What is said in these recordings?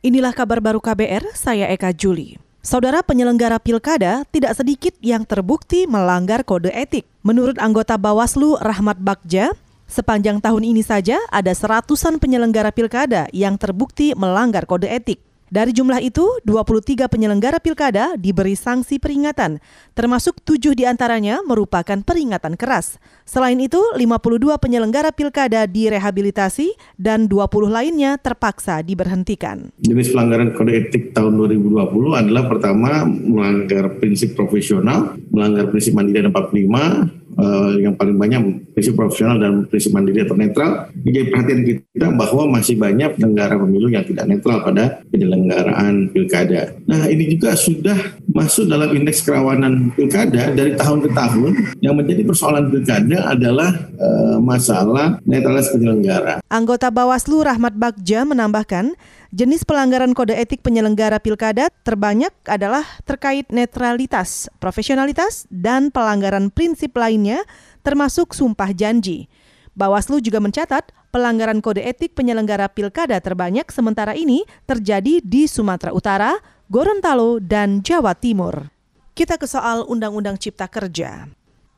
Inilah kabar baru KBR, saya Eka Juli. Saudara penyelenggara pilkada tidak sedikit yang terbukti melanggar kode etik. Menurut anggota Bawaslu Rahmat Bagja, sepanjang tahun ini saja ada seratusan penyelenggara pilkada yang terbukti melanggar kode etik. Dari jumlah itu, 23 penyelenggara pilkada diberi sanksi peringatan, termasuk tujuh di antaranya merupakan peringatan keras. Selain itu, 52 penyelenggara pilkada direhabilitasi dan 20 lainnya terpaksa diberhentikan. Jenis pelanggaran kode etik tahun 2020 adalah pertama melanggar prinsip profesional, melanggar prinsip mandiri 45, uh, yang paling banyak prinsip profesional dan prinsip mandiri atau netral. Jadi perhatian kita bahwa masih banyak penyelenggara pemilu yang tidak netral pada penyelenggaraan pilkada. Nah ini juga sudah masuk dalam indeks kerawanan pilkada dari tahun ke tahun. Yang menjadi persoalan pilkada adalah uh, masalah netralitas penyelenggara. Anggota Bawaslu Rahmat Bagja menambahkan, Jenis pelanggaran kode etik penyelenggara pilkada terbanyak adalah terkait netralitas, profesionalitas, dan pelanggaran prinsip lainnya termasuk sumpah janji. Bawaslu juga mencatat pelanggaran kode etik penyelenggara pilkada terbanyak sementara ini terjadi di Sumatera Utara, Gorontalo, dan Jawa Timur. Kita ke soal Undang-Undang Cipta Kerja.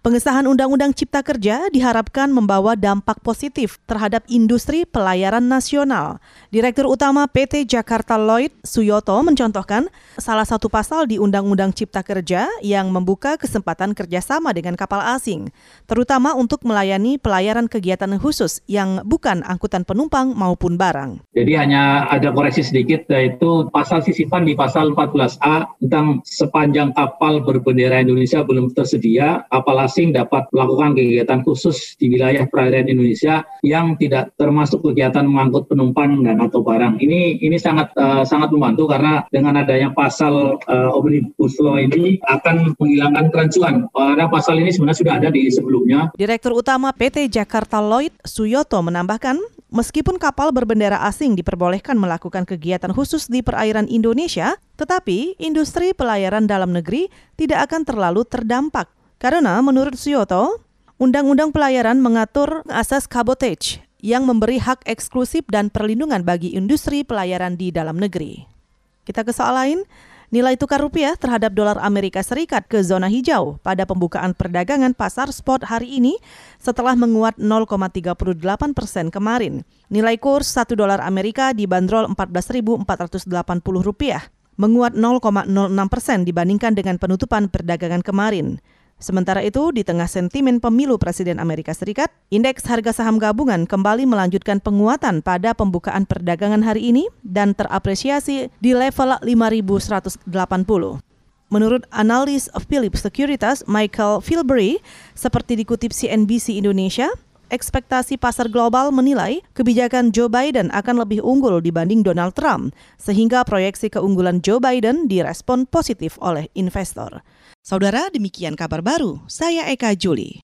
Pengesahan Undang-Undang Cipta Kerja diharapkan membawa dampak positif terhadap industri pelayaran nasional. Direktur Utama PT Jakarta Lloyd Suyoto mencontohkan salah satu pasal di Undang-Undang Cipta Kerja yang membuka kesempatan kerjasama dengan kapal asing, terutama untuk melayani pelayaran kegiatan khusus yang bukan angkutan penumpang maupun barang. Jadi hanya ada koreksi sedikit yaitu pasal sisipan di pasal 14A tentang sepanjang kapal berbendera Indonesia belum tersedia, kapal asing dapat melakukan kegiatan khusus di wilayah perairan Indonesia yang tidak termasuk kegiatan mengangkut penumpang dan atau barang. Ini ini sangat uh, sangat membantu karena dengan adanya pasal uh, omnibus law ini akan menghilangkan kerancuan. Karena pasal ini sebenarnya sudah ada di sebelumnya. Direktur Utama PT Jakarta Lloyd Suyoto menambahkan, meskipun kapal berbendera asing diperbolehkan melakukan kegiatan khusus di perairan Indonesia, tetapi industri pelayaran dalam negeri tidak akan terlalu terdampak karena menurut Suyoto, Undang-Undang Pelayaran mengatur asas cabotage yang memberi hak eksklusif dan perlindungan bagi industri pelayaran di dalam negeri. Kita ke soal lain, nilai tukar rupiah terhadap dolar Amerika Serikat ke zona hijau pada pembukaan perdagangan pasar spot hari ini setelah menguat 0,38 persen kemarin. Nilai kurs 1 dolar Amerika dibanderol 14.480 rupiah, menguat 0,06 persen dibandingkan dengan penutupan perdagangan kemarin. Sementara itu, di tengah sentimen pemilu Presiden Amerika Serikat, indeks harga saham gabungan kembali melanjutkan penguatan pada pembukaan perdagangan hari ini dan terapresiasi di level 5180. Menurut analis Philips Securitas Michael Filbury, seperti dikutip CNBC Indonesia, ekspektasi pasar global menilai kebijakan Joe Biden akan lebih unggul dibanding Donald Trump, sehingga proyeksi keunggulan Joe Biden direspon positif oleh investor. Saudara, demikian kabar baru. Saya Eka Juli.